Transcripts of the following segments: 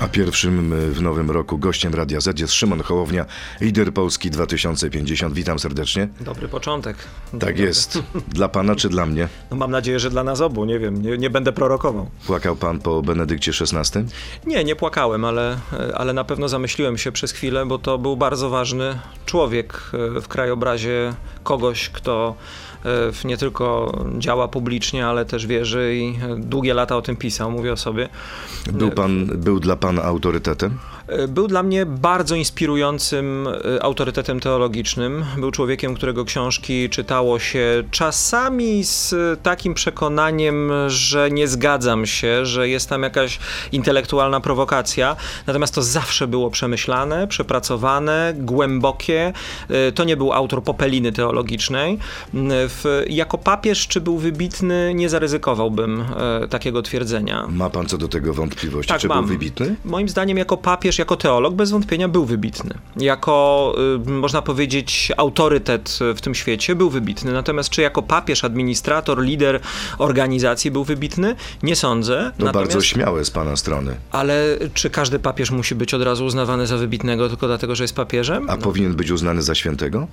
A pierwszym w nowym roku gościem Radia Z jest Szymon Hołownia, lider Polski 2050. Witam serdecznie. Dobry początek. Tak Dobry. jest. Dla pana czy dla mnie? No mam nadzieję, że dla nas obu, nie wiem, nie, nie będę prorokował. Płakał pan po Benedykcie XVI? Nie, nie płakałem, ale, ale na pewno zamyśliłem się przez chwilę, bo to był bardzo ważny człowiek e, w krajobrazie kogoś, kto nie tylko działa publicznie, ale też wierzy i e, długie lata o tym pisał, mówię o sobie. Był pan, był dla pana autorytetem? E, Był dla mnie bardzo inspirującym e, autorytetem teologicznym. Był człowiekiem, którego książki czytało się czasami z takim przekonaniem, że nie zgadzam się, że jest tam jakaś intelektualna prowokacja. Natomiast to zawsze było przemyślane, przepracowane, głębokie. E, To nie był autor popeliny teologicznej. W, jako papież, czy był wybitny, nie zaryzykowałbym e, takiego twierdzenia. Ma pan co do tego wątpliwości? Tak, czy mam. był wybitny? Moim zdaniem, jako papież, jako teolog, bez wątpienia był wybitny. Jako, y, można powiedzieć, autorytet w tym świecie był wybitny. Natomiast czy jako papież, administrator, lider organizacji był wybitny? Nie sądzę. To Natomiast, bardzo śmiałe z pana strony. Ale czy każdy papież musi być od razu uznawany za wybitnego tylko dlatego, że jest papieżem? A powinien być uznany za świętego?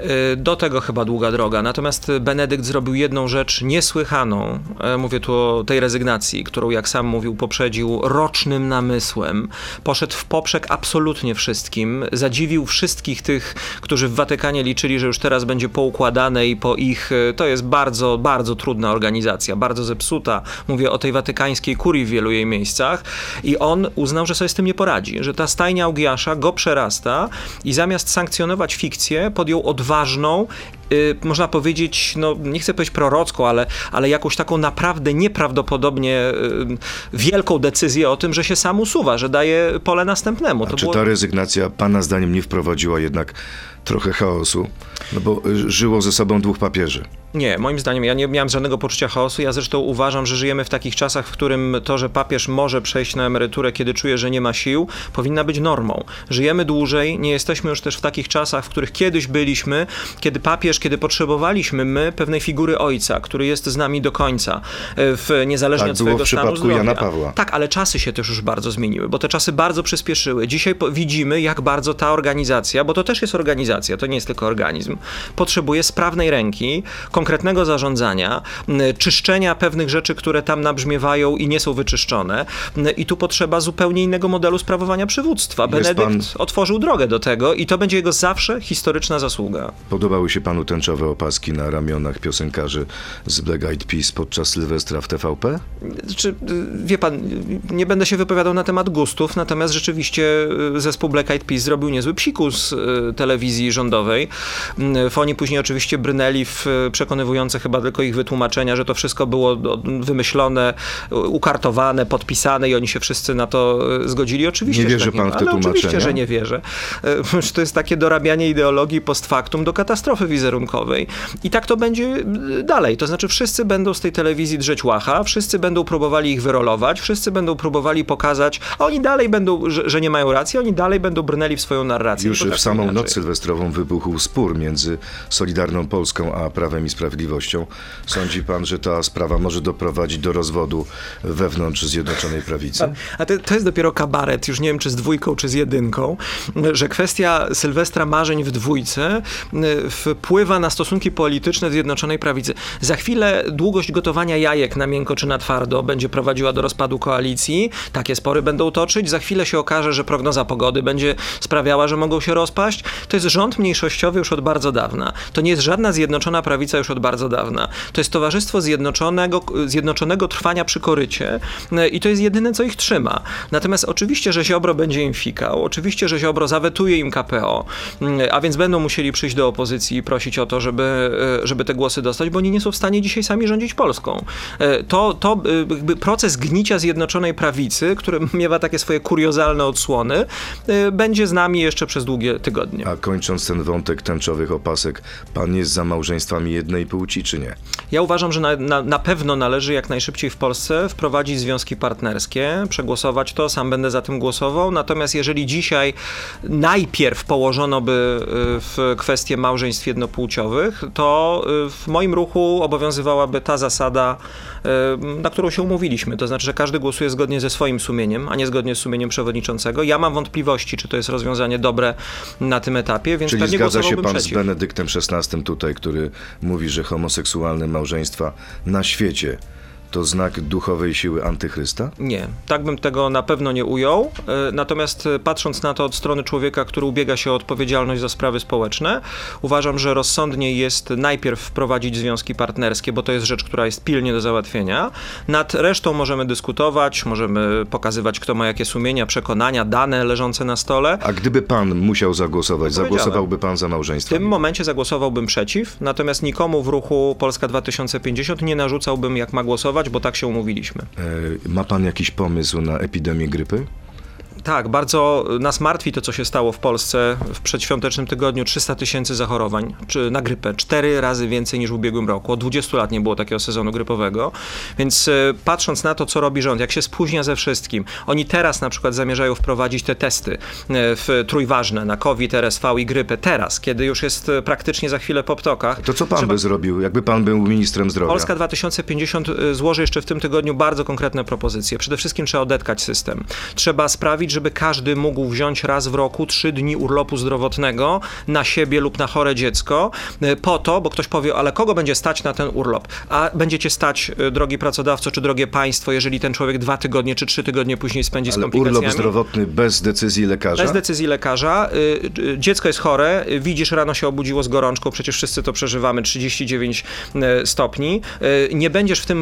Y, Do tego chyba długa droga. Natomiast Benedykt zrobił jedną rzecz niesłychaną. E, Mówię tu o tej rezygnacji, którą, jak sam mówił, poprzedził rocznym namysłem. Poszedł w poprzek absolutnie wszystkim. Zadziwił wszystkich tych, którzy w Watykanie liczyli, że już teraz będzie poukładane i po ich. e, To jest bardzo, bardzo trudna organizacja, bardzo zepsuta. Mówię o tej watykańskiej kurii w wielu jej miejscach. I on uznał, że sobie z tym nie poradzi, że ta stajnia Augiasza go przerasta i zamiast sankcjonować fikcję, podjął odważną y, można powiedzieć, no nie chcę powiedzieć prorocką, ale, ale jakąś taką naprawdę nieprawdopodobnie y, wielką decyzję o tym, że się sam usuwa, że daje pole następnemu. A czy ta rezygnacja pana zdaniem nie wprowadziła jednak trochę chaosu? No bo y, żyło ze sobą dwóch papieży. Nie, moim zdaniem ja nie miałem żadnego poczucia chaosu. Ja zresztą uważam, że żyjemy w takich czasach, w którym to, że papież może przejść na emeryturę, kiedy czuje, że nie ma sił, powinna być normą. Żyjemy dłużej, nie jesteśmy już też w takich czasach, w których kiedyś byliśmy, kiedy papież, kiedy potrzebowaliśmy my pewnej figury ojca, który jest z nami do końca, e, w, niezależnie Tak od było swojego w stanu przypadku zdrowia. Jana Pawła. Tak, ale czasy się też już bardzo zmieniły, bo te czasy bardzo przyspieszyły. Dzisiaj widzimy, jak bardzo ta organizacja, bo to też jest organizacja, to nie jest tylko organizm, potrzebuje sprawnej ręki, konkretnego zarządzania, czyszczenia pewnych rzeczy, które tam nabrzmiewają i nie są wyczyszczone. I tu potrzeba zupełnie innego modelu sprawowania przywództwa. Jest Benedykt pan- otworzył drogę do tego i to będzie jego zawsze historyczna zasługa. Podobały się panu tęczowe opaski na ramionach piosenkarzy z Black Eyed Peas podczas Sylwestra w TVP? Czy, wie pan, nie będę się wypowiadał na temat gustów, natomiast rzeczywiście y, zespół Black Eyed Peas zrobił niezły psikus y, telewizji rządowej. Y, Oni później oczywiście brnęli w y, przekonywujące chyba tylko ich wytłumaczenia, że to wszystko było wymyślone, ukartowane, podpisane i oni się wszyscy na to y, zgodzili. Oczywiście, Nie wierzy tak pan w te ale oczywiście, tłumaczenia? że nie wierzę. Że To jest takie dorabianie ideologii post factum do katastrofy wizerunkowej. I tak to będzie dalej. To znaczy wszyscy będą z tej telewizji drzeć łacha, wszyscy będą próbowali ich wyrolować, wszyscy będą próbowali pokazać, a oni dalej będą, że, że nie mają racji, oni dalej będą brnęli w swoją narrację. Już Nie w potrafią samą inaczej. noc sylwestrową wybuchł spór między Solidarną Polską a Prawem i Sprawiedliwością. Sądzi pan, że ta sprawa może doprowadzić do rozwodu wewnątrz Zjednoczonej Prawicy? A to, to jest dopiero kabaret, już nie wiem czy z dwójką, czy z jedynką, że kwestia Sylwestra Marzeń w dwójce y, wpływa na stosunki polityczne Zjednoczonej Prawicy. Za chwilę długość gotowania jajek na miękko czy na twardo będzie prowadziła do rozpadu koalicji. Takie spory będą toczyć. Za chwilę się okaże, że prognoza pogody będzie sprawiała, że mogą się rozpaść. To jest rząd mniejszościowy już od bardzo dawna. To nie jest żadna Zjednoczona Prawica już od bardzo dawna. To jest Towarzystwo Zjednoczonego, Zjednoczonego Trwania przy korycie y, i to jest jedyne, co ich trzyma. Natomiast oczywiście, że Ziobro będzie im fikał, oczywiście, że Ziobro zawetuje im KPO, mm, a więc będą musieli przyjść do opozycji i prosić o to, żeby, e, żeby te głosy dostać, bo oni nie są w stanie dzisiaj sami rządzić Polską. E, To, to e, jakby proces gnicia Zjednoczonej Prawicy, który miewa takie swoje kuriozalne odsłony, e, będzie z nami jeszcze przez długie tygodnie. A kończąc ten wątek tęczowych opasek, pan jest za małżeństwami jednej płci, czy nie? Ja uważam, że na, na, na pewno należy jak najszybciej w Polsce wprowadzić związki partnerskie, przegłosować to, sam będę za tym głosował. Natomiast jeżeli dzisiaj najpierw położono by y, w kwestię małżeństw jednopłciowych, to y, w moim ruchu obowiązywałaby ta zasada, y, na którą się umówiliśmy. To znaczy, że każdy głosuje zgodnie ze swoim sumieniem, a nie zgodnie z sumieniem przewodniczącego. Ja mam wątpliwości, czy to jest rozwiązanie dobre na tym etapie, więc Czyli pewnie zgadza się pan przeciw. z Benedyktem XVI tutaj, który mówi, że homoseksualne małżeństwa na świecie to znak duchowej siły antychrysta? Nie, tak bym tego na pewno nie ujął. E, Natomiast e, patrząc na to od strony człowieka, który ubiega się o odpowiedzialność za sprawy społeczne, uważam, że rozsądniej jest najpierw wprowadzić związki partnerskie, bo to jest rzecz, która jest pilnie do załatwienia. Nad resztą możemy dyskutować, możemy pokazywać, kto ma jakie sumienia, przekonania, dane leżące na stole. A gdyby pan musiał zagłosować, zagłosowałby pan za W małżeństwem? tym momencie zagłosowałbym przeciw, natomiast nikomu w ruchu Polska 2050 nie narzucałbym, jak ma głosować, bo tak się umówiliśmy. E, Ma pan jakiś pomysł na epidemię grypy? Tak, bardzo nas martwi to, co się stało w Polsce w przedświątecznym tygodniu. 300 tysięcy zachorowań czy na grypę. Cztery razy więcej niż w ubiegłym roku. Od 20 lat nie było takiego sezonu grypowego. Więc e, patrząc na to, co robi rząd, jak się spóźnia ze wszystkim. Oni teraz na przykład zamierzają wprowadzić te testy e, w trójważne na COVID, RSV i grypę. Teraz, kiedy już jest e, praktycznie za chwilę po ptokach. To co pan Trzeba- by zrobił, jakby pan był ministrem zdrowia? Polska 2050 y, złoży jeszcze w tym tygodniu bardzo konkretne propozycje. Przede wszystkim trzeba odetkać system. Trzeba sprawić, żeby każdy mógł wziąć raz w roku trzy dni urlopu zdrowotnego na siebie lub na chore dziecko, y, po to, bo ktoś powie, ale kogo będzie stać na ten urlop? A będziecie stać, y, drogi pracodawco, czy drogie państwo, jeżeli ten człowiek dwa tygodnie czy trzy tygodnie później spędzi z Ale komplikacjami? urlop zdrowotny bez decyzji lekarza? Bez decyzji lekarza. Y, Dziecko jest chore, widzisz, rano się obudziło z gorączką, przecież wszyscy to przeżywamy, 39 y, stopni. Nie będziesz w tym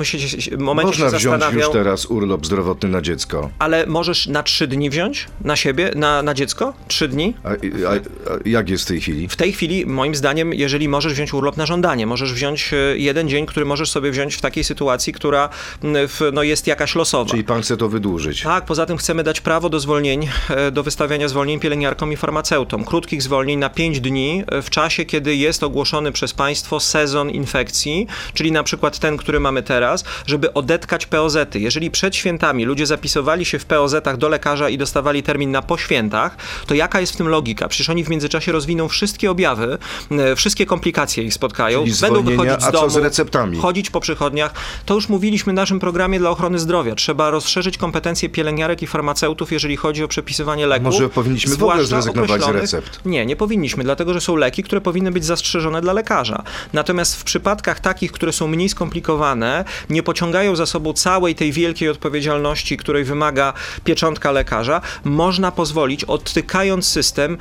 momencie Można się wziąć już zastanawiał, teraz urlop zdrowotny na dziecko. ale możesz na trzy dni wziąć na siebie, na, na dziecko? Trzy dni? A, a, a jak jest w tej chwili? W tej chwili, moim zdaniem, jeżeli możesz wziąć urlop na żądanie, możesz wziąć y, jeden dzień, który możesz sobie wziąć w takiej sytuacji, która w, no, jest jakaś losowa. Czyli pan chce to wydłużyć? Tak, poza tym chcemy dać prawo do zwolnień, e, do wystawiania zwolnień pielęgniarkom i farmaceutom. Krótkich zwolnień na 5 dni e, w czasie, kiedy jest ogłoszony przez państwo sezon infekcji, czyli na przykład ten, który mamy teraz, żeby odetkać POZ-y. Jeżeli przed świętami ludzie zapisywali się w POZ-ach do lekarza i dostawali termin na po świętach, to jaka jest w tym logika? Przecież oni w międzyczasie rozwiną wszystkie objawy, wszystkie komplikacje ich spotkają, Czyli będą wychodzić z domu, z receptami? chodzić po przychodniach. To już mówiliśmy w naszym programie dla ochrony zdrowia. Trzeba rozszerzyć kompetencje pielęgniarek i farmaceutów, jeżeli chodzi o przepisywanie leków. Może powinniśmy w ogóle zrezygnować z recept? Nie, nie powinniśmy, dlatego że są leki, które powinny być zastrzeżone dla lekarza. Natomiast w przypadkach takich, które są mniej skomplikowane, nie pociągają za sobą całej tej wielkiej odpowiedzialności, której wymaga pieczątka lekarza, można pozwolić, odtykając system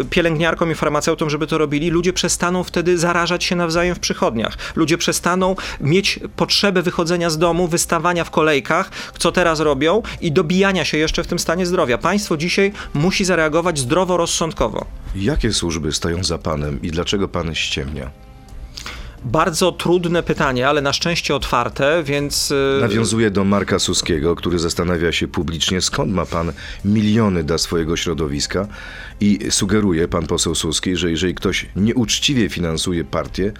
y, pielęgniarkom i farmaceutom, żeby to robili, ludzie przestaną wtedy zarażać się nawzajem w przychodniach. Ludzie przestaną mieć potrzebę wychodzenia z domu, wystawania w kolejkach, co teraz robią i dobijania się jeszcze w tym stanie zdrowia. Państwo dzisiaj musi zareagować zdroworozsądkowo. Jakie służby stoją za panem i dlaczego pan ściemnia? Bardzo trudne pytanie, ale na szczęście otwarte, więc. y, Nawiązuje do Marka Suskiego, który zastanawia się publicznie, skąd ma pan miliony dla swojego środowiska i sugeruje pan poseł Suski, że jeżeli ktoś nieuczciwie finansuje partię,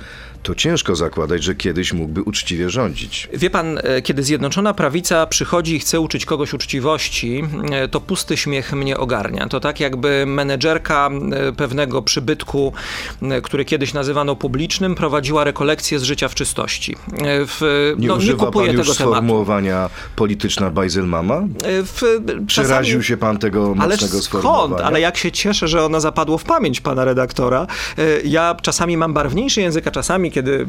to ciężko zakładać, że kiedyś mógłby uczciwie rządzić. Wie pan, e, kiedy Zjednoczona Prawica przychodzi i chce uczyć kogoś uczciwości, e, to pusty śmiech mnie ogarnia. To tak jakby menedżerka e, pewnego przybytku, który kiedyś nazywano publicznym, prowadziła rekolekcję z życia w czystości. W, Nie no, nie używa kupuję pan już tego tematu. sformułowania polityczna bajzelmama? W, Przeraził czasami- się pan tego mocnego skąd? sformułowania? Ale jak się cieszę, że ono zapadło w pamięć pana redaktora. E, Ja czasami mam barwniejszy język, a czasami, kiedy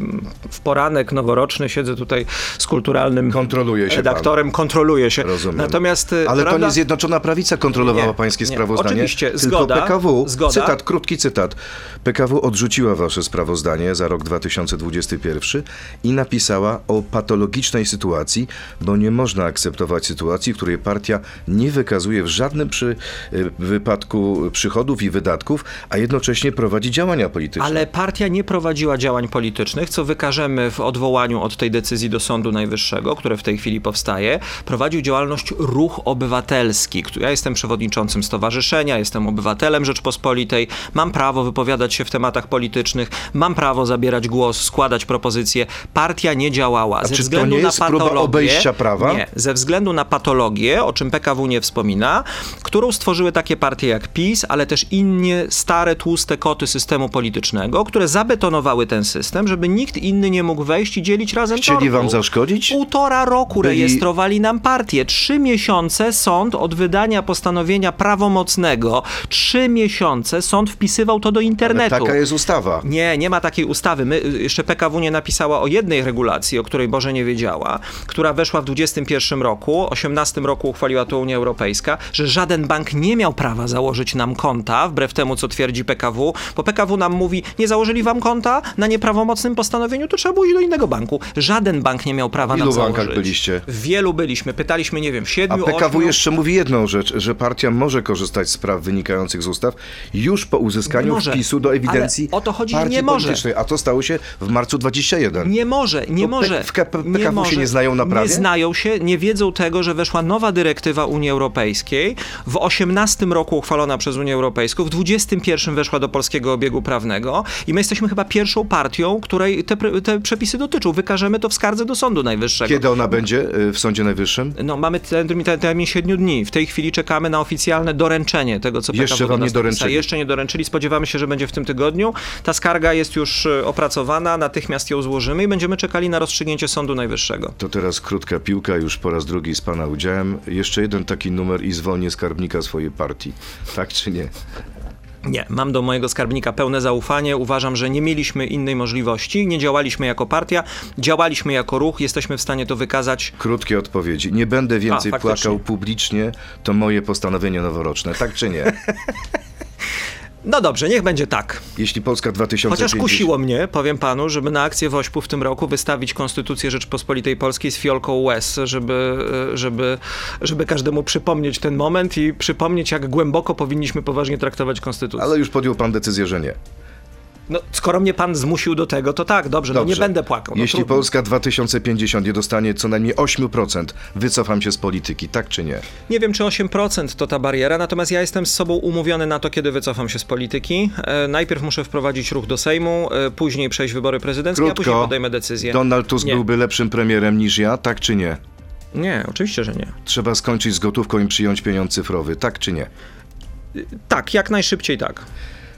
w poranek noworoczny siedzę tutaj z kulturalnym Kontroluje się redaktorem, kontroluję się. Rozumiem. Natomiast e, Ale to prawda- nie Zjednoczona Prawica kontrolowała Nie, pańskie nie. sprawozdanie. Oczywiście, tylko zgoda, PKW, zgoda. cytat, krótki cytat. PKW odrzuciła wasze sprawozdanie za rok 2021 i napisała o patologicznej sytuacji, bo nie można akceptować sytuacji, w której partia nie wykazuje w żadnym przy, y, wypadku przychodów i wydatków, a jednocześnie prowadzi działania polityczne. Ale partia nie prowadziła działań politycznych. co wykażemy w odwołaniu od tej decyzji do Sądu Najwyższego, które w tej chwili powstaje, prowadził działalność Ruch Obywatelski. Ja jestem przewodniczącym stowarzyszenia, jestem obywatelem Rzeczpospolitej, mam prawo wypowiadać się w tematach politycznych, mam prawo zabierać głos, składać propozycje. Partia nie działała A ze czy to względu nie na jest próba patologię. obejścia prawa? Nie, ze względu na patologię, o czym PKW nie wspomina, którą stworzyły takie partie jak PiS, ale też inne stare, tłuste koty systemu politycznego, które zabetonowały ten system, żeby nikt inny nie mógł wejść i dzielić razem Chcieli tortu. wam zaszkodzić? Półtora roku Byli- rejestrowali nam partię. Trzy miesiące sąd od wydania postanowienia prawomocnego. Trzy miesiące sąd wpisywał to do Ale internetu. taka jest ustawa. Nie, nie ma takiej ustawy. My, y, jeszcze PKW nie napisała o jednej regulacji, o której Boże nie wiedziała, która weszła w 21 roku, 18 roku uchwaliła to Unia Europejska, że żaden bank nie miał prawa założyć nam konta, wbrew temu, co twierdzi PKW, bo PKW nam mówi, nie założyli wam konta na nieprawomocnym postanowieniu, to trzeba było iść do innego banku. Żaden bank nie miał prawa W ilu nam założyć. bankach byliście? W wielu byliśmy. Pytaliśmy, nie wiem, w A siedmiu, PKW jeszcze mówi jedną rzecz, że partia może korzystać z praw wynikających z ustaw już po uzyskaniu może. wpisu do ewidencji Ale o to chodzi, partii nie może. A to stało się w marcu 21. Nie może, nie To może. W K- nie PKW może. się nie znają na prawie? Nie znają się, nie wiedzą tego, że weszła nowa dyrektywa Unii Europejskiej. W 18 roku uchwalona przez Unię Europejską, w 21 weszła do polskiego obiegu prawnego i my jesteśmy chyba pierwszą partią, której te, te przepisy dotyczą. Wykażemy to w skardze do Sądu Najwyższego. Kiedy ona będzie y, w Sądzie Najwyższym? No, mamy ten, ten termin 7 dni. W tej chwili czekamy na oficjalne doręczenie tego, co Jeszcze wam nie doręczyli. Jeszcze nie doręczyli. Spodziewamy się, że będzie w tym tygodniu. Ta skarga jest już e, opracowana, natychmiast ją złożymy i będziemy czekali na rozstrzygnięcie Sądu Najwyższego. To teraz krótka piłka, już po raz drugi z pana udziałem. Jeszcze jeden taki numer i zwolnię skarbnika swojej partii. Tak czy nie? Nie, mam do mojego skarbnika pełne zaufanie. Uważam, że nie mieliśmy innej możliwości. Nie działaliśmy jako partia, działaliśmy jako ruch. Jesteśmy w stanie to wykazać. Krótkie odpowiedzi. Nie będę więcej A, płakał publicznie. To moje postanowienie noworoczne. Tak czy nie? No dobrze, niech będzie tak. Jeśli Polska 2050... Chociaż kusiło mnie, powiem panu, żeby na akcję w Ośpu w tym roku wystawić Konstytucję Rzeczpospolitej Polskiej z fiolką łez, żeby, e, żeby, żeby każdemu przypomnieć ten moment i przypomnieć, jak głęboko powinniśmy poważnie traktować Konstytucję. Ale już podjął pan decyzję, że nie. No, skoro mnie pan zmusił do tego, to tak, dobrze, no nie Dobrze. będę płakał. No, Jeśli trudno. Polska 2050 nie dostanie co najmniej 8%, wycofam się z polityki, tak czy nie? Nie wiem, czy 8% to ta bariera, natomiast ja jestem z sobą umówiony na to, kiedy wycofam się z polityki. E, najpierw muszę wprowadzić ruch do Sejmu, e, później przejść wybory prezydenckie, a później Krótko, podejmę decyzję. Donald Tusk Nie. byłby lepszym premierem niż ja, tak czy nie? Nie, oczywiście, że nie. Trzeba skończyć z gotówką i przyjąć pieniądz cyfrowy, tak czy nie? Tak, jak najszybciej tak.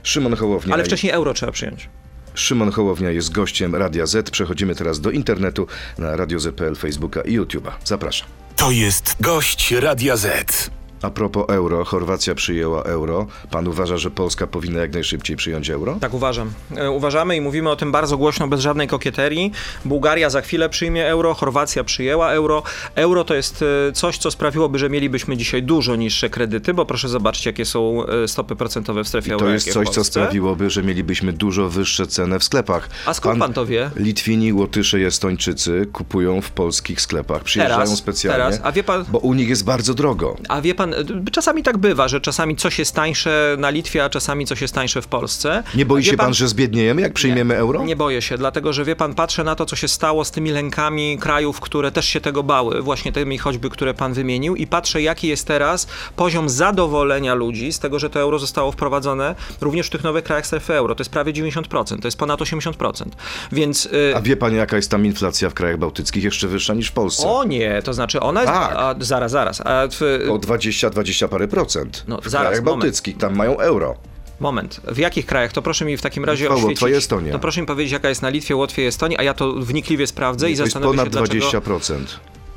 Szymon Hołownia. Ale wcześniej euro trzeba przyjąć. Szymon Hołownia jest gościem Radia Z. Przechodzimy teraz do internetu na Radio Z.pl, Facebooka i YouTube'a. Zapraszam. To jest gość Radia Z. A propos euro, Chorwacja przyjęła euro. Pan uważa, że Polska powinna jak najszybciej przyjąć euro? Tak uważam. E, Uważamy i mówimy o tym bardzo głośno, bez żadnej kokieterii. Bułgaria za chwilę przyjmie euro, Chorwacja przyjęła euro. Euro to jest e, coś, co sprawiłoby, że mielibyśmy dzisiaj dużo niższe kredyty, bo proszę zobaczyć, jakie są e, stopy procentowe w strefie euro. to jest coś, co sprawiłoby, że mielibyśmy dużo wyższe ceny w sklepach. A skąd pan to wie? Litwini, Łotysze i Estończycy kupują w polskich sklepach. Przyjeżdżają Teraz, specjalnie, teraz. A wie pan- bo u nich jest bardzo drogo. A wie pan, e, czasami tak bywa, że czasami coś jest tańsze na Litwie, a czasami coś jest tańsze w Polsce. Nie boi się pan, że zbiedniejemy, jak przyjmiemy euro? Nie boję się, dlatego że wie pan, patrzę na to, co się stało z tymi lękami krajów, które też się tego bały, właśnie tymi choćby, które pan wymienił, i patrzę, jaki jest teraz poziom zadowolenia ludzi z tego, że to euro zostało wprowadzone również w tych nowych krajach strefy euro. To jest prawie 90%, to jest ponad 80%. Więc. y, A wie pan, jaka jest tam inflacja w krajach bałtyckich? Jeszcze wyższa niż w Polsce. o nie, to znaczy ona jest. Tak. A, zaraz, zaraz. A w, O 20, 20 parę procent. No, w zaraz, krajach moment. bałtyckich, tam mają euro. Moment, w jakich krajach? To proszę mi w takim razie Litwa. Łotwa i Estonia. To proszę mi powiedzieć, jaka jest na Litwie, Łotwie i Estonii, a ja to wnikliwie sprawdzę i to jest zastanowię ponad się, dlaczego... 20%.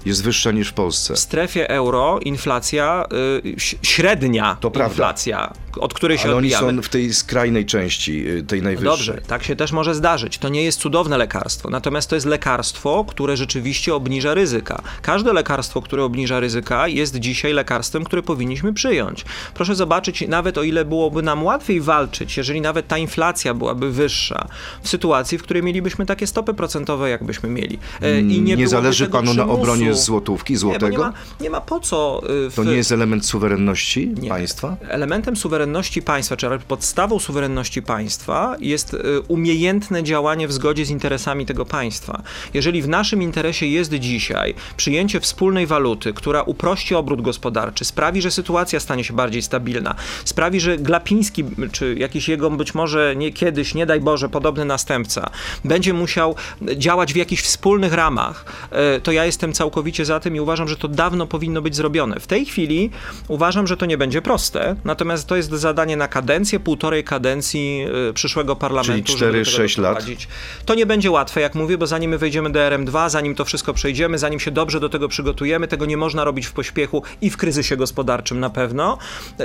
Jest wyższa niż w Polsce. W strefie euro inflacja, y, średnia To prawda. Od której się Ale oni odbijamy. są w tej skrajnej części, y, tej najwyższej. Dobrze, tak się też może zdarzyć. To nie jest cudowne lekarstwo, natomiast to jest lekarstwo, które rzeczywiście obniża ryzyka. Każde lekarstwo, które obniża ryzyka, jest dzisiaj lekarstwem, które powinniśmy przyjąć. Proszę zobaczyć, nawet o ile byłoby nam łatwiej walczyć, jeżeli nawet ta inflacja byłaby wyższa, w sytuacji, w której mielibyśmy takie stopy procentowe, jakbyśmy mieli. E, I nie, nie byłoby zależy panu na przymusu. obronie złotówki, Nie, bo nie złotego? ma, nie ma po co. y, W... To nie jest element suwerenności Nie. państwa? Elementem suwerenności suwerenności państwa, czy podstawą suwerenności państwa jest y, umiejętne działanie w zgodzie z interesami tego państwa. Jeżeli w naszym interesie jest dzisiaj przyjęcie wspólnej waluty, która uprości obrót gospodarczy, sprawi, że sytuacja stanie się bardziej stabilna, sprawi, że Glapiński, czy jakiś jego być może nie kiedyś, nie daj Boże, podobny następca, będzie musiał działać w jakichś wspólnych ramach, y, to ja jestem całkowicie za tym i uważam, że to dawno powinno być zrobione. W tej chwili uważam, że to nie będzie proste, natomiast to jest zadanie na kadencję, półtorej kadencji y, przyszłego parlamentu. Czyli 4-6 lat? To nie będzie łatwe, jak mówię, bo zanim my wejdziemy do RM2, zanim to wszystko przejdziemy, zanim się dobrze do tego przygotujemy, tego nie można robić w pośpiechu i w kryzysie gospodarczym na pewno,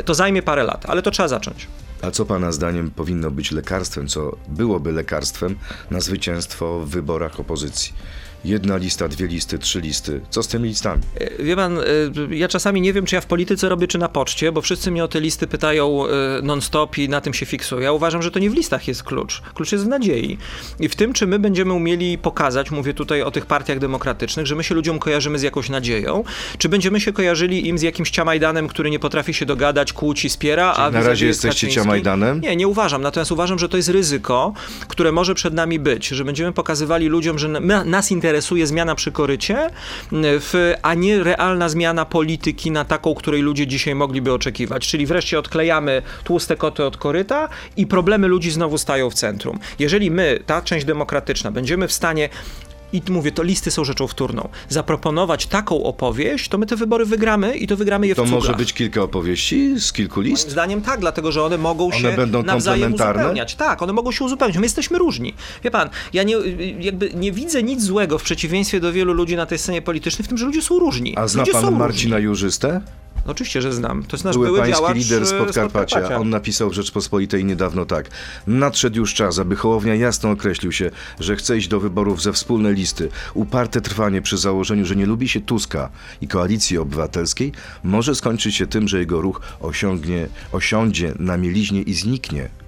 to zajmie parę lat, ale to trzeba zacząć. A co Pana zdaniem powinno być lekarstwem, co byłoby lekarstwem na zwycięstwo w wyborach opozycji? Jedna lista, dwie listy, trzy listy. Co z tymi listami? E, wie pan, e, ja czasami nie wiem, czy ja w polityce robię, czy na poczcie, bo wszyscy mnie o te listy pytają e, non-stop i na tym się fiksują. Ja uważam, że to nie w listach jest klucz. Klucz jest w nadziei. I w tym, czy my będziemy umieli pokazać, mówię tutaj o tych partiach demokratycznych, że my się ludziom kojarzymy z jakąś nadzieją, czy będziemy się kojarzyli im z jakimś ciamajdanem, który nie potrafi się dogadać, kłóci, spiera, Czyli a na razie jesteście ciamajdanem? Nie, nie uważam. Natomiast uważam, że to jest ryzyko, które może przed nami być, że będziemy pokazywali ludziom, że nas interesuje interesuje zmiana przy korycie, w, a nie realna zmiana polityki na taką, której ludzie dzisiaj mogliby oczekiwać. Czyli wreszcie odklejamy tłuste koty od koryta i problemy ludzi znowu stają w centrum. Jeżeli my, ta część demokratyczna, będziemy w stanie i mówię, to listy są rzeczą wtórną. Zaproponować taką opowieść, to my te wybory wygramy i to wygramy je w To może być kilka opowieści z kilku list? Moim zdaniem tak, dlatego że one mogą one się będą nawzajem uzupełniać. Tak, one mogą się uzupełniać. My jesteśmy różni. Wie pan, ja nie, jakby nie widzę nic złego w przeciwieństwie do wielu ludzi na tej scenie politycznej w tym, że ludzie są różni. A zna ludzie pan Marcina różni. Jurzystę? No, oczywiście, że znam. To jest nasz Były były pański działacz lider z e, Podkarpacia. On napisał w Rzeczpospolitej niedawno tak. Nadszedł już czas, aby Hołownia jasno określił się, że chce iść do wyborów ze wspólnej listy. Uparte trwanie przy założeniu, że nie lubi się Tuska i Koalicji Obywatelskiej może skończyć się tym, że jego ruch osiągnie, osiądzie na mieliźnie i zniknie.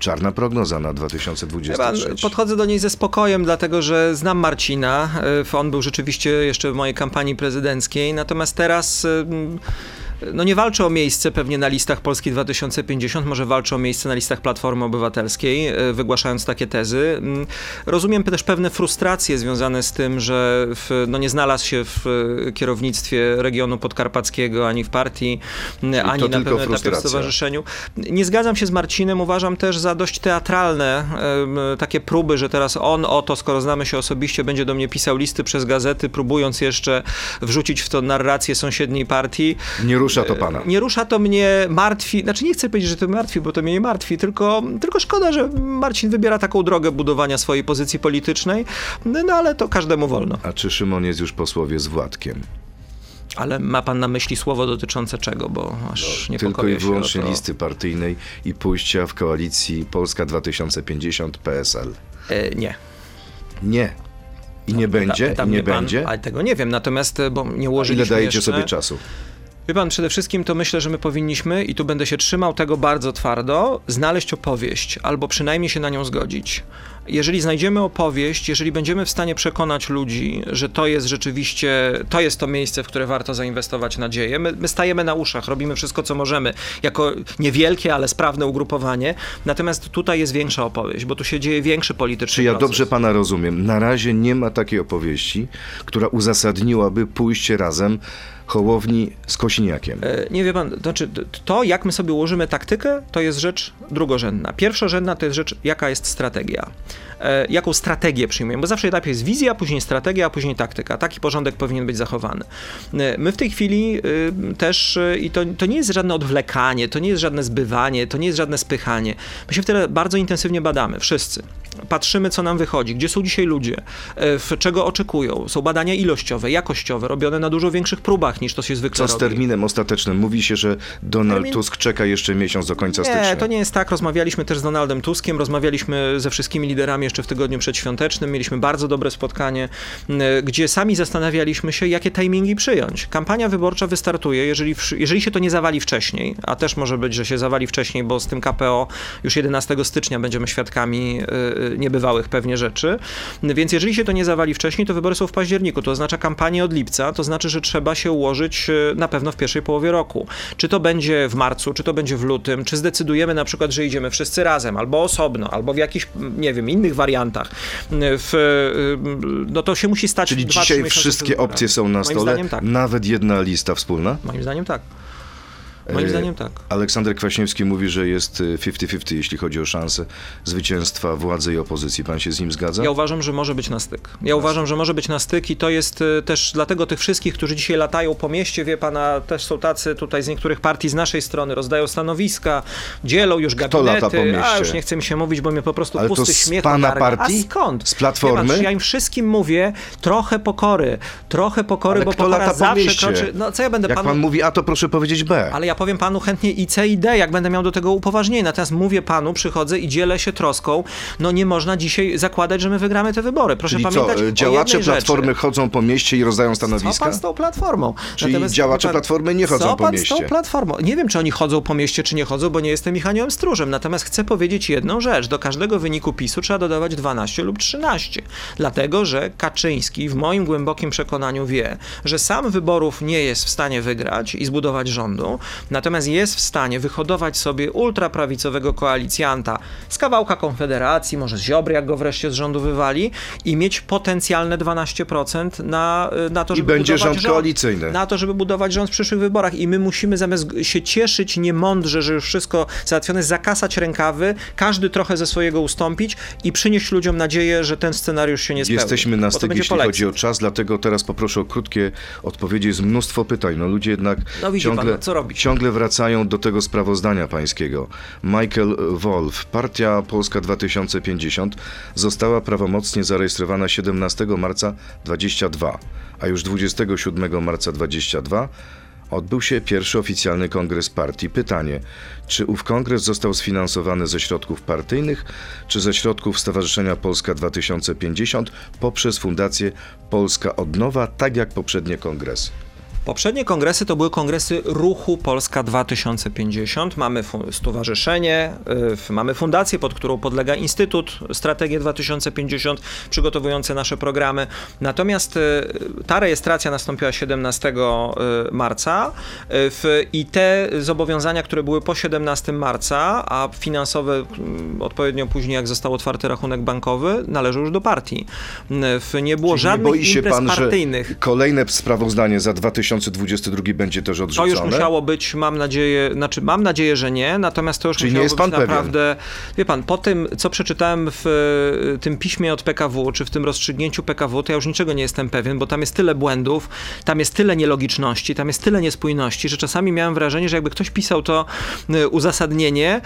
Czarna prognoza na Pan, 2023. podchodzę do niej ze spokojem, dlatego że znam Marcina. e, On był rzeczywiście jeszcze w mojej kampanii prezydenckiej. Natomiast teraz. No nie walczy o miejsce pewnie na listach Polski 2050, może walczy o miejsce na listach Platformy Obywatelskiej, e, wygłaszając takie tezy. Mm, Rozumiem też pewne frustracje związane z tym, że w, no nie znalazł się w e, kierownictwie regionu podkarpackiego, ani w partii, m, ani na pewnym etapie w stowarzyszeniu. Nie zgadzam się z Marcinem, uważam też za dość teatralne takie próby, że teraz on oto, skoro znamy się osobiście, będzie do mnie pisał listy przez gazety, próbując jeszcze wrzucić w to narrację sąsiedniej partii. Nie rusza to pana. Nie rusza to mnie, martwi, znaczy nie chcę powiedzieć, że to martwi, bo to mnie nie martwi, tylko, tylko szkoda, że Marcin wybiera taką drogę budowania swojej pozycji politycznej, no ale to każdemu wolno. A czy Szymon jest już posłowie z Władkiem? Ale ma pan na myśli słowo dotyczące czego, bo aż Tylko niepokoję i się o wyłącznie listy partyjnej i pójścia w koalicji Polska 2050 PSL. E, nie. Nie. I nie będzie? Pyta I nie mnie pan, będzie? Ale tego nie wiem, natomiast, e, bo nie Ile ułożyliśmy dajecie jeszcze... sobie czasu? Wie pan, przede wszystkim to myślę, że my powinniśmy, i tu będę się trzymał tego bardzo twardo, znaleźć opowieść, albo przynajmniej się na nią zgodzić. Jeżeli znajdziemy opowieść, jeżeli będziemy w stanie przekonać ludzi, że to jest rzeczywiście, to jest to miejsce, w które warto zainwestować nadzieję, my, my stajemy na uszach, robimy wszystko, co możemy, jako niewielkie, ale sprawne ugrupowanie, natomiast tutaj jest większa opowieść, bo tu się dzieje większy polityczny Czy ja proces. dobrze pana rozumiem? Na razie nie ma takiej opowieści, która uzasadniłaby pójście razem Hołowni z Kośniakiem. E, Nie wie pan, to znaczy to, jak my sobie ułożymy taktykę, to jest rzecz drugorzędna. Pierwszorzędna to jest rzecz, jaka jest strategia. E, jaką strategię przyjmujemy, bo zawsze najpierw jest wizja, później strategia, a później taktyka. Taki porządek powinien być zachowany. E, my w tej chwili też, i to, to nie jest żadne odwlekanie, to nie jest żadne zbywanie, to nie jest żadne spychanie. My się wtedy bardzo intensywnie badamy, wszyscy. Patrzymy, co nam wychodzi, gdzie są dzisiaj ludzie, czego oczekują. Są badania ilościowe, jakościowe, robione na dużo większych próbach niż to się zwykle Co z robi. terminem ostatecznym? Mówi się, że Donald Termin- Tusk czeka jeszcze miesiąc do końca stycznia. Nie, to nie jest tak. Rozmawialiśmy też z Donaldem Tuskiem, rozmawialiśmy ze wszystkimi liderami jeszcze w tygodniu przedświątecznym. Mieliśmy bardzo dobre spotkanie, gdzie sami zastanawialiśmy się, jakie timingi przyjąć. Kampania wyborcza wystartuje, jeżeli, jeżeli się to nie zawali wcześniej, a też może być, że się zawali wcześniej, bo z tym KPO już 11 stycznia będziemy świadkami y, y, niebywałych pewnie rzeczy. Więc jeżeli się to nie zawali wcześniej, to wybory są w październiku. To oznacza kampanię od lipca, to znaczy, że trzeba się ułożyć złożyć e, na pewno w pierwszej połowie roku. Czy to będzie w marcu, czy to będzie w lutym, czy zdecydujemy na przykład, że idziemy wszyscy razem, albo osobno, albo w jakichś, nie wiem, innych wariantach. W, e, no to się musi stać Czyli dwa, dzisiaj wszystkie opcje są na Moim stole, zdaniem tak. nawet jedna lista wspólna? Moim zdaniem tak. Moim E, zdaniem tak. Aleksander Kwaśniewski mówi, że jest y, 50-50, jeśli chodzi o szanse zwycięstwa władzy i opozycji. Pan się z nim zgadza? Ja uważam, że może być na styk. Ja uważam, że może być na styk i to jest y, też dlatego tych wszystkich, którzy dzisiaj latają po mieście, wie pana, też są tacy tutaj z niektórych partii z naszej strony, rozdają stanowiska, dzielą już Kto gabinety. lata po mieście? A już nie chce mi się mówić, bo mnie po prostu Ale to pusty z śmiech pana ogarnia. partii? A skąd? Z Platformy? Pan, ja im wszystkim mówię, trochę pokory, trochę pokory, Ale bo kto pokora lata po zawsze mieście? kroczy... No co ja będę Jak panu... pan mówi A, to proszę powiedzieć B. Ale ja powiem panu chętnie i C i D, jak będę miał do tego upoważnienie. Natomiast mówię panu, przychodzę i dzielę się troską. No nie można dzisiaj zakładać, że my wygramy te wybory. Proszę Czyli co, pamiętać y, o działacze Platformy rzeczy. chodzą po mieście i rozdają Co stanowiska? pan z tą platformą? Czyli działacze wie Platformy nie chodzą co po pan z mieście? tą platformą? Nie wiem, czy oni chodzą po mieście, czy nie chodzą, bo nie jestem ich aniołem stróżem. Natomiast chcę powiedzieć jedną rzecz. Do każdego wyniku PiSu trzeba dodawać 12 lub 13. Dlatego, że Kaczyński w moim głębokim przekonaniu wie, że sam wyborów nie jest w stanie wygrać i zbudować rządu, natomiast jest w stanie wyhodować sobie ultraprawicowego koalicjanta z kawałka Konfederacji, może z Ziobry, jak go wreszcie z rządu wywali i mieć potencjalne 12% na, na to, I żeby będzie budować rząd koalicyjny. Na to, żeby budować rząd w przyszłych wyborach i my musimy zamiast się cieszyć niemądrze, że już wszystko załatwione, zakasać rękawy, każdy trochę ze swojego ustąpić i przynieść ludziom nadzieję, że ten scenariusz się nie spełni. Jesteśmy na styk, jeśli chodzi o czas, dlatego teraz poproszę o krótkie odpowiedzi. Jest mnóstwo pytań. No ludzie jednak No ciągle, pan, no co robić? Ciągle wracają do tego sprawozdania pańskiego. Michael Wolf, Partia Polska 2050 została prawomocnie zarejestrowana 17 marca 22, a już 27 marca 22 Odbył się pierwszy oficjalny kongres partii. Pytanie, czy ów kongres został sfinansowany ze środków partyjnych, czy ze środków Stowarzyszenia Polska 2050 poprzez Fundację Polska Odnowa, tak jak poprzednie kongresy? Poprzednie kongresy to były kongresy Ruchu Polska 2050. Mamy stowarzyszenie, y, mamy fundację, pod którą podlega Instytut Strategię 2050, przygotowujące nasze programy. Natomiast y, ta rejestracja nastąpiła 17 y, marca i te zobowiązania, które były po 17 marca, a finansowe mm, odpowiednio później, jak został otwarty rachunek bankowy, należą już do partii. Nie było Czyli nie żadnych boi się imprez pan, partyjnych. że kolejne sprawozdanie za 2022 będzie też To odrzucone? już musiało być, mam nadzieję, znaczy mam nadzieję, że nie, natomiast to już Czyli nie musiało jest być pan pewien? naprawdę, wie pan, po tym, co przeczytałem w e, tym piśmie od PKW, czy w tym rozstrzygnięciu PKW, to ja już niczego nie jestem pewien, bo tam jest tyle błędów, tam jest tyle nielogiczności, tam jest tyle niespójności, że czasami miałem wrażenie, że jakby ktoś pisał to e, uzasadnienie,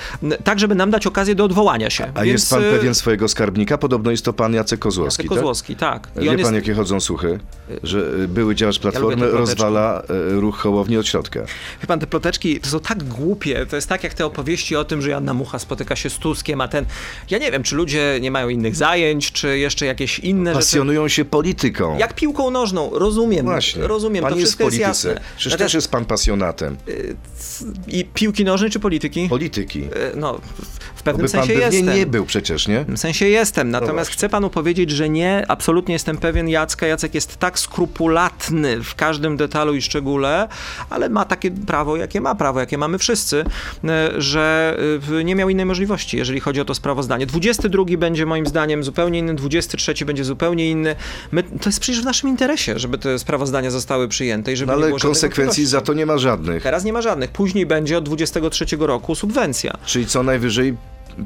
tak żeby nam dać okazję do odwołania się. A Więc, jest pan e, pewien swojego skarbnika? Podobno jest to pan Jacek Kozłowski, Jacek Kozłowski, tak. tak? Wie pan, jakie chodzą słuchy? Że y, były działacz Platformy ploteczki. Rozwala y, ruch Hołowni od środka. Wie pan, te ploteczki to są tak głupie. To jest tak jak te opowieści o tym, że Janna Mucha spotyka się z Tuskiem, a ten. Ja nie wiem, czy ludzie nie mają innych zajęć, czy jeszcze jakieś inne rzeczy. Pasjonują się polityką. Jak piłką nożną, rozumiem. Właśnie. Rozumiem, Pan to jest wszystko jest, polityce. jasne. Przecież Natomiast- też jest pan pasjonatem. I piłki nożnej czy polityki? Polityki. E, No, pewnym pan sensie pewnie jestem. nie był przecież, nie? W tym sensie jestem, natomiast właśnie. chcę panu powiedzieć, że nie, absolutnie jestem pewien Jacka. Jacek jest tak skrupulatny w każdym detalu i szczególe, ale ma takie prawo, jakie ma prawo, jakie mamy wszyscy, e, że e, nie miał innej możliwości, jeżeli chodzi o to sprawozdanie. 22 będzie moim zdaniem zupełnie inny, 23 będzie zupełnie inny. My, to jest przecież w naszym interesie, żeby te sprawozdania zostały przyjęte i żeby No nie ale konsekwencji za to nie ma żadnych. Teraz nie ma żadnych. Później będzie od 23 roku subwencja. Czyli co najwyżej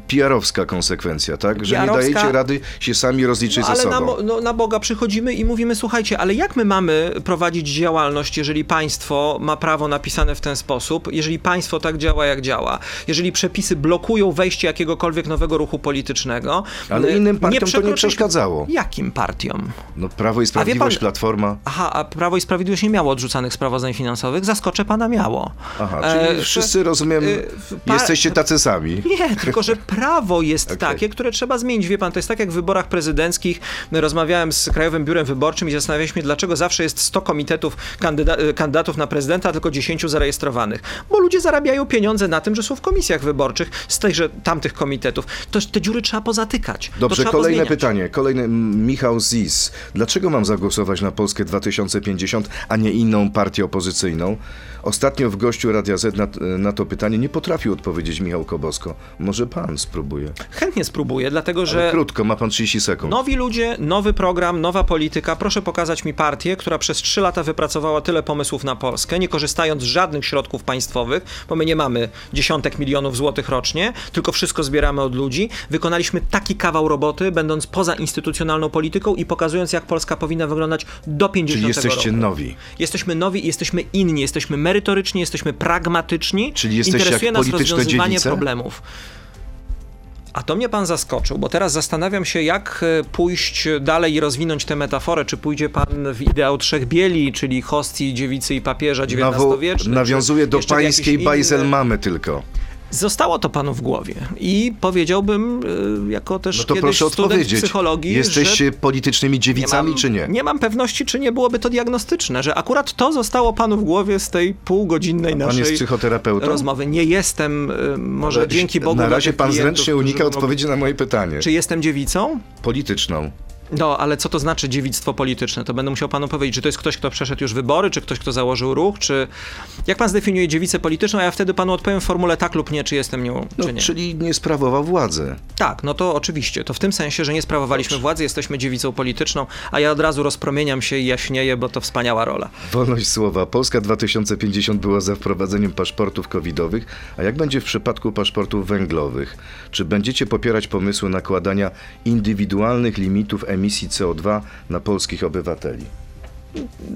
PR-owska konsekwencja, tak? Że nie dajecie rady się sami rozliczyć No, ze ale sobą. na, no, na Boga przychodzimy i mówimy, słuchajcie, ale jak my mamy prowadzić działalność, jeżeli państwo ma prawo napisane w ten sposób, jeżeli państwo tak działa, jak działa, jeżeli przepisy blokują wejście jakiegokolwiek nowego ruchu politycznego. Ale y, innym partiom to nie przeszkadzało. Jakim partiom? No Prawo i Sprawiedliwość, pan- Platforma. Aha, a Prawo i Sprawiedliwość nie miało odrzucanych sprawozdań finansowych? Zaskoczę pana, miało. Aha, E, czyli w- wszyscy, rozumiem, pa- jesteście tacy sami. Nie, tylko że prawo jest Okej. takie, które trzeba zmienić. Wie pan, to jest tak jak w wyborach prezydenckich. Rozmawiałem z Krajowym Biurem Wyborczym i zastanawialiśmy się, dlaczego zawsze jest 100 komitetów kandyda- e, kandydatów na prezydenta, a tylko 10 zarejestrowanych. Bo ludzie zarabiają pieniądze na tym, że są w komisjach wyborczych z tychże tamtych komitetów. To te dziury trzeba pozatykać. Dobrze, kolejne pozmieniać. pytanie. Kolejny Michał Zis. Dlaczego mam zagłosować na Polskę 2050, a nie inną partię opozycyjną? Ostatnio w gościu Radia Z na, na to pytanie nie potrafił odpowiedzieć Michał Kobosko. Może pan spróbuje? Chętnie spróbuję, dlatego Ale że krótko, ma pan 30 sekund. Nowi ludzie, nowy program, nowa polityka. Proszę pokazać mi partię, która przez trzy lata wypracowała tyle pomysłów na Polskę, nie korzystając z żadnych środków państwowych, bo my nie mamy dziesiątek milionów złotych rocznie, tylko wszystko zbieramy od ludzi. Wykonaliśmy taki kawał roboty, będąc poza instytucjonalną polityką i pokazując, jak Polska powinna wyglądać do 50 Czyli jesteście roku. nowi. Jesteśmy nowi i jesteśmy inni, jesteśmy merytoryczni, jesteśmy pragmatyczni. Czyli jesteście Interesuje jak nas rozwiązywanie problemów. A to mnie pan zaskoczył, bo teraz zastanawiam się, jak e, pójść dalej i rozwinąć tę metaforę. Czy pójdzie pan w ideał trzech bieli, czyli hostii, dziewicy i papieża Nawo- XIX-wieczny? nawiązuje do pańskiej bajzel mamy tylko. Zostało to panu w głowie i powiedziałbym, e, jako też No to kiedyś proszę student psychologii, Jesteście że politycznymi dziewicami, czy nie? Nie mam pewności, czy nie byłoby to diagnostyczne, że akurat to zostało panu w głowie z tej półgodzinnej Pan naszej jest psychoterapeutą? rozmowy. Nie jestem, y, może Ale dzięki Bogu. Na razie pan klientów, zręcznie unika odpowiedzi na moje pytanie. Czy jestem dziewicą? Polityczną. No, ale co to znaczy dziewictwo polityczne? To będę musiał panu powiedzieć, czy to jest ktoś, kto przeszedł już wybory, czy ktoś, kto założył ruch, czy... Jak pan zdefiniuje dziewicę polityczną, a ja wtedy panu odpowiem w formule tak lub nie, czy jestem nią, No, czy nie. czyli nie sprawował władzy. Tak, no to oczywiście. To w tym sensie, że nie sprawowaliśmy władzy, jesteśmy dziewicą polityczną, a ja od razu rozpromieniam się i jaśnieję, bo to wspaniała rola. Wolność słowa. Polska 2050 była za wprowadzeniem paszportów covidowych, a jak będzie w przypadku paszportów węglowych? Czy będziecie popierać pomysły nakładania indywidualnych limitów emisji CO2 na polskich obywateli?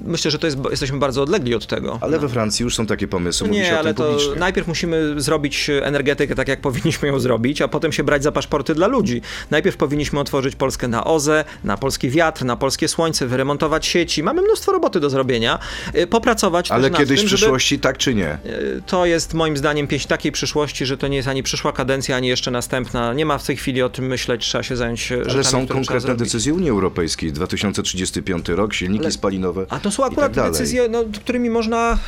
Myślę, że to jest, jesteśmy bardzo odlegli od tego. Ale we Francji już są takie pomysły, mówi Nie, o ale tym to publicznie. najpierw musimy zrobić energetykę tak, jak powinniśmy ją zrobić, a potem się brać za paszporty dla ludzi. Najpierw powinniśmy otworzyć Polskę na OZE, na polski wiatr, na polskie słońce, wyremontować sieci. Mamy mnóstwo roboty do zrobienia. Y, Popracować Ale kiedyś tym, w żeby- przyszłości tak czy nie? Y, To jest moim zdaniem pieśń takiej przyszłości, że to nie jest ani przyszła kadencja, ani jeszcze następna. Nie ma w tej chwili o tym myśleć, trzeba się zająć rzeczami, Ale są które trzeba konkretne decyzje Unii Europejskiej. 2035 rok, silniki Ale- spalinowe A to są tak akurat dalej. decyzje, no, którymi można,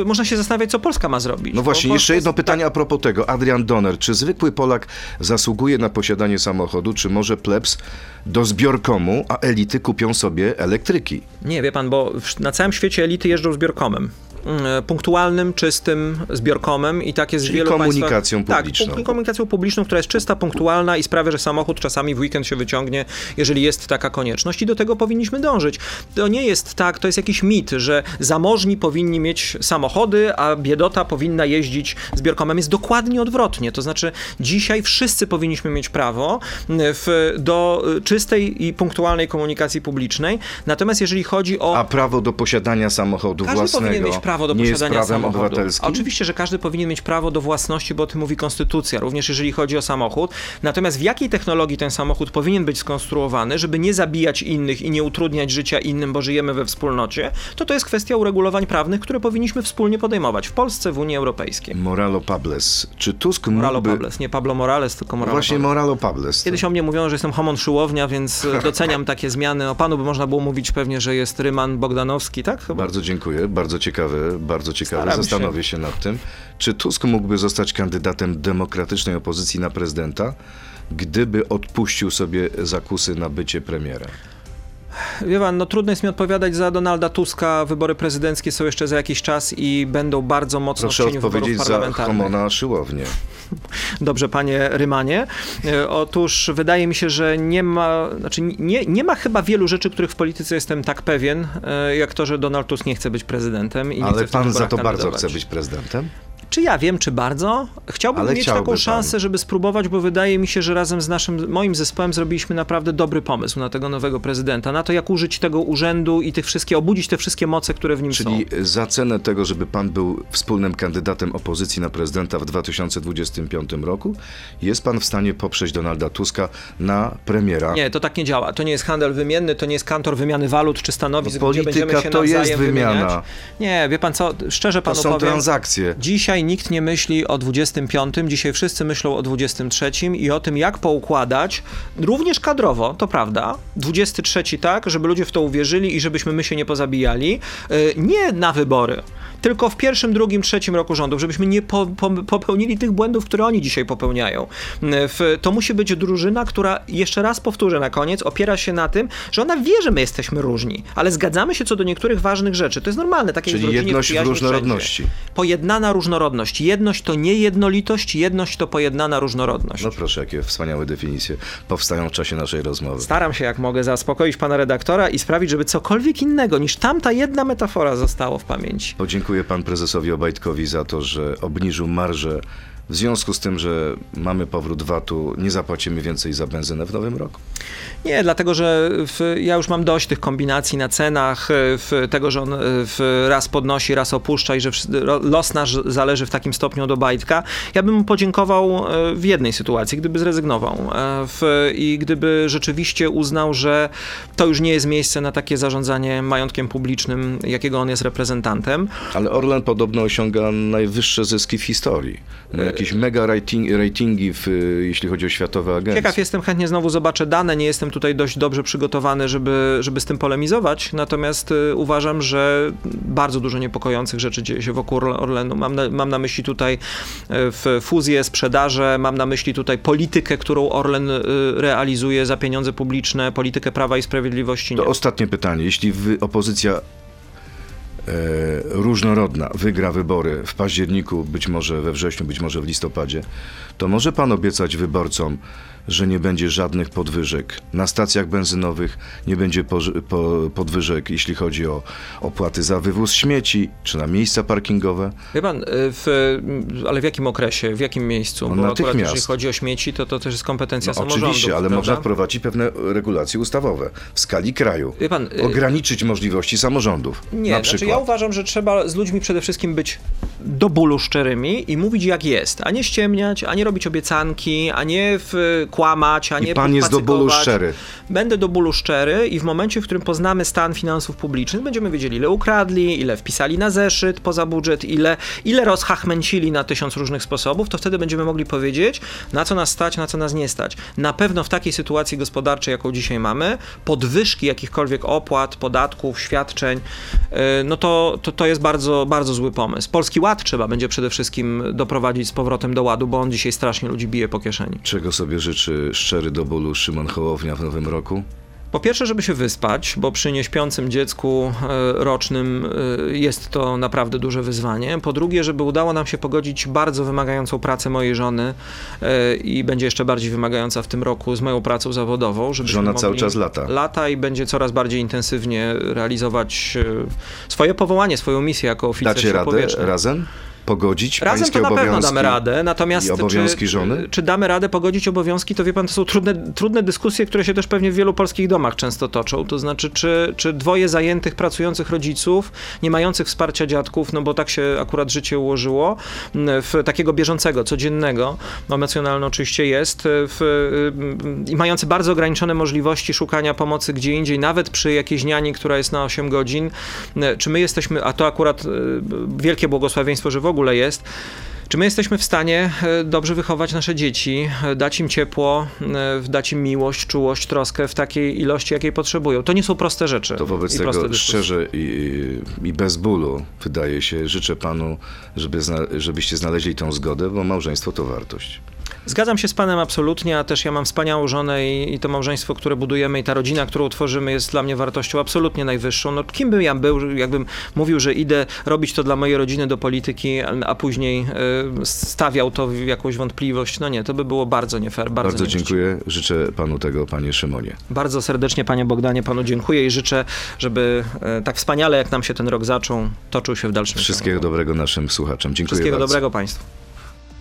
y, można się zastanawiać, co Polska ma zrobić. No właśnie, jeszcze jedno jest- tak. pytanie a propos tego. Adrian Donner, czy zwykły Polak zasługuje na posiadanie samochodu, czy może plebs do zbiorkomu, a elity kupią sobie elektryki? Nie, wie pan, bo na całym świecie elity jeżdżą zbiorkomem. Mm, Punktualnym, czystym zbiorkomem i tak jest Czyli wielu komunikacją państwach. publiczną. Tak, komunikacją publiczną, która jest czysta, punktualna i sprawia, że samochód czasami w weekend się wyciągnie, jeżeli jest taka konieczność i do tego powinniśmy dążyć. To nie jest tak, to jest jakiś mit, że zamożni powinni mieć samochody, a biedota powinna jeździć zbiorkomem. Jest dokładnie odwrotnie. To znaczy dzisiaj wszyscy powinniśmy mieć prawo w, do y, czystej i punktualnej komunikacji publicznej. Natomiast jeżeli chodzi o A prawo do posiadania samochodu każdy własnego prawo do nie jest posiadania prawem samochodu. obywatelskim? Oczywiście, że każdy powinien mieć prawo do własności, bo o tym mówi konstytucja, również jeżeli chodzi o samochód. Natomiast w jakiej technologii ten samochód powinien być skonstruowany, żeby nie zabijać innych i nie utrudniać życia innym, bo żyjemy we wspólnocie, to to jest kwestia uregulowań prawnych, które powinniśmy wspólnie podejmować w Polsce, w Unii Europejskiej. Moralo Pables. Czy Tusk Moralo mógłby... Pables, nie Pablo Morales, tylko Moralo Właśnie Pables. Moralo Pables. Kiedyś o mnie mówiono, że jestem homon szyłownia, więc e, doceniam takie zmiany. O panu by można było mówić pewnie, że jest Ryman Bogdanowski, tak? Chyba. Bardzo dziękuję, bardzo ciekawe, bardzo ciekawe. Staram się. Zastanowię się nad tym. Czy Tusk mógłby zostać kandydatem demokratycznej opozycji na prezydenta, gdyby odpuścił sobie zakusy na bycie premierem? Wie pan, no trudno jest mi odpowiadać za Donalda Tuska. Wybory prezydenckie są jeszcze za jakiś czas i będą bardzo mocno Proszę w cieniu wyborów odpowiedzieć za. Homona Szyłownię. Dobrze, panie Rymanie. E, Otóż wydaje mi się, że nie ma, znaczy nie, nie ma chyba wielu rzeczy, których w polityce jestem tak pewien, e, jak to, że Donald Tusk nie chce być prezydentem. I nie chce Ale tych pan za to bardzo kandydować. chce być prezydentem? Czy ja wiem, czy bardzo? Chciałbym Ale mieć chciałby taką pan. szansę, żeby spróbować, bo wydaje mi się, że razem z naszym, moim zespołem zrobiliśmy naprawdę dobry pomysł na tego nowego prezydenta, na to, jak użyć tego urzędu i tych wszystkie, obudzić te wszystkie moce, które w nim są. Czyli za cenę tego, żeby pan był wspólnym kandydatem opozycji na prezydenta w 2025 roku, jest pan w stanie poprzeć Donalda Tuska na premiera? Nie, to tak nie działa. To nie jest handel wymienny, to nie jest kantor wymiany walut czy stanowisk, No, gdzie polityka będziemy się to jest wymiana. wymieniać. Nie, wie pan co, szczerze To panu są powiem. transakcje. Dzisiaj nikt nie myśli o 25, dzisiaj wszyscy myślą o 23 i o tym, jak poukładać, również kadrowo, to prawda, 23 tak, żeby ludzie w to uwierzyli i żebyśmy my się nie pozabijali, y, nie na wybory, tylko w pierwszym, drugim, trzecim roku rządów, żebyśmy nie po, po, popełnili tych błędów, które oni dzisiaj popełniają. W, to musi być drużyna, która, jeszcze raz powtórzę na koniec, opiera się na tym, że ona wie, że my jesteśmy różni, ale zgadzamy się co do niektórych ważnych rzeczy. To jest normalne, takie Czyli jedność w różnorodności. wszędzie. Pojednana różnorodność. Jedność to nie jednolitość, jedność to pojednana różnorodność. No proszę, jakie wspaniałe definicje powstają w czasie naszej rozmowy. Staram się, jak mogę, zaspokoić pana redaktora i sprawić, żeby cokolwiek innego niż tamta jedna metafora zostało w pamięci. Podziękuję pan prezesowi Obajtkowi za to, że obniżył marżę. W związku z tym, że mamy powrót VAT-u, nie zapłacimy więcej za benzynę w nowym roku. Nie, dlatego że w, ja już mam dość tych kombinacji na cenach, e, w, tego, że on e, w, raz podnosi, raz opuszcza i że los nasz zależy w takim stopniu od Obajtka. Ja bym mu podziękował e, w jednej sytuacji, gdyby zrezygnował e, i gdyby rzeczywiście uznał, że to już nie jest miejsce na takie zarządzanie majątkiem publicznym, jakiego on jest reprezentantem. Ale Orlen podobno osiąga najwyższe zyski w historii. Ma jakieś mega rating, ratingi, w, jeśli chodzi o światowe agencje. Ciekaw jestem, chętnie znowu zobaczę dane, nie jestem tutaj dość dobrze przygotowany, żeby, żeby z tym polemizować, natomiast y, uważam, że bardzo dużo niepokojących rzeczy dzieje się wokół Orle- Orlenu. Mam na, mam na myśli tutaj y, w fuzję, sprzedaże, mam na myśli tutaj politykę, którą Orlen y, realizuje za pieniądze publiczne, politykę Prawa i Sprawiedliwości. To Nie. ostatnie pytanie. Jeśli opozycja różnorodna wygra wybory w październiku, być może we wrześniu, być może w listopadzie, to może pan obiecać wyborcom, że nie będzie żadnych podwyżek. Na stacjach benzynowych nie będzie poży- po, podwyżek, jeśli chodzi o opłaty za wywóz śmieci, czy na miejsca parkingowe. Wie pan, y, w, ale w jakim okresie, w jakim miejscu? No, Bo akurat natychmiast. jeżeli chodzi o śmieci, to to też jest kompetencja No, samorządu. oczywiście, ale prawda? można wprowadzić pewne regulacje ustawowe w skali kraju. Wie pan, y, Ograniczyć możliwości samorządów. Nie, na znaczy przykład. ja uważam, że trzeba z ludźmi przede wszystkim być do bólu szczerymi i mówić jak jest, a nie ściemniać, a nie robić obiecanki, a nie w, kłamać, a nie I pan jest do bólu szczery. Będę do bólu szczery i w momencie, w którym poznamy stan finansów publicznych, będziemy wiedzieli, ile ukradli, ile wpisali na zeszyt poza budżet, ile, ile rozchachmęcili na tysiąc różnych sposobów, to wtedy będziemy mogli powiedzieć, na co nas stać, na co nas nie stać. Na pewno w takiej sytuacji gospodarczej, jaką dzisiaj mamy, podwyżki jakichkolwiek opłat, podatków, świadczeń, yy, no to, to, to jest bardzo, bardzo zły pomysł. Polski Ład trzeba będzie przede wszystkim doprowadzić z powrotem do ładu, bo on dzisiaj strasznie ludzi bije po kieszeni. Czego sobie życzy szczery do bólu Szymon Hołownia w nowym roku? Po pierwsze, żeby się wyspać, bo przy nieśpiącym dziecku e, rocznym e, jest to naprawdę duże wyzwanie. Po drugie, żeby udało nam się pogodzić bardzo wymagającą pracę mojej żony e, i będzie jeszcze bardziej wymagająca w tym roku z moją pracą zawodową. Żebyśmy Żona cały czas lata. Lata i będzie coraz bardziej intensywnie realizować swoje powołanie, swoją misję jako oficer Dacie radę razem? Pogodzić Razem pańskie to na pewno damy radę, natomiast obowiązki czy, żony? Czy damy radę pogodzić obowiązki, to wie pan, to są trudne, trudne dyskusje, które się też pewnie w wielu polskich domach często toczą. To znaczy, czy, czy dwoje zajętych, pracujących rodziców, nie mających wsparcia dziadków, no bo tak się akurat życie ułożyło, m, w takiego bieżącego, codziennego, emocjonalne oczywiście jest, w, y, i mający bardzo ograniczone możliwości szukania pomocy gdzie indziej, nawet przy jakiejś niani, która jest na 8 godzin, y, czy my jesteśmy, a to akurat y, wielkie błogosławieństwo, że w ogóle jest, czy my jesteśmy w stanie e, dobrze wychować nasze dzieci, e, dać im ciepło, e, dać im miłość, czułość, troskę w takiej ilości, jakiej potrzebują? To nie są proste rzeczy. To wobec tego dyskusje. szczerze i, i bez bólu, wydaje się, życzę panu, żeby zna, żebyście znaleźli tą zgodę, bo małżeństwo to wartość. Zgadzam się z panem absolutnie, a też ja mam wspaniałą żonę i, i to małżeństwo, które budujemy i ta rodzina, którą tworzymy jest dla mnie wartością absolutnie najwyższą. No kim bym ja był, jakbym mówił, że idę robić to dla mojej rodziny do polityki, a- później e, stawiał to w jakąś wątpliwość. No nie, to by było bardzo nie fair, bardzo, Bardzo dziękuję, życzę panu tego, panie Szymonie. Bardzo serdecznie, panie Bogdanie, panu dziękuję i życzę, żeby e, tak wspaniale, jak nam się ten rok zaczął, toczył się w dalszym Wszystkiego ciągu. dobrego naszym słuchaczom. Dziękuję Wszystkiego bardzo. dobrego państwu.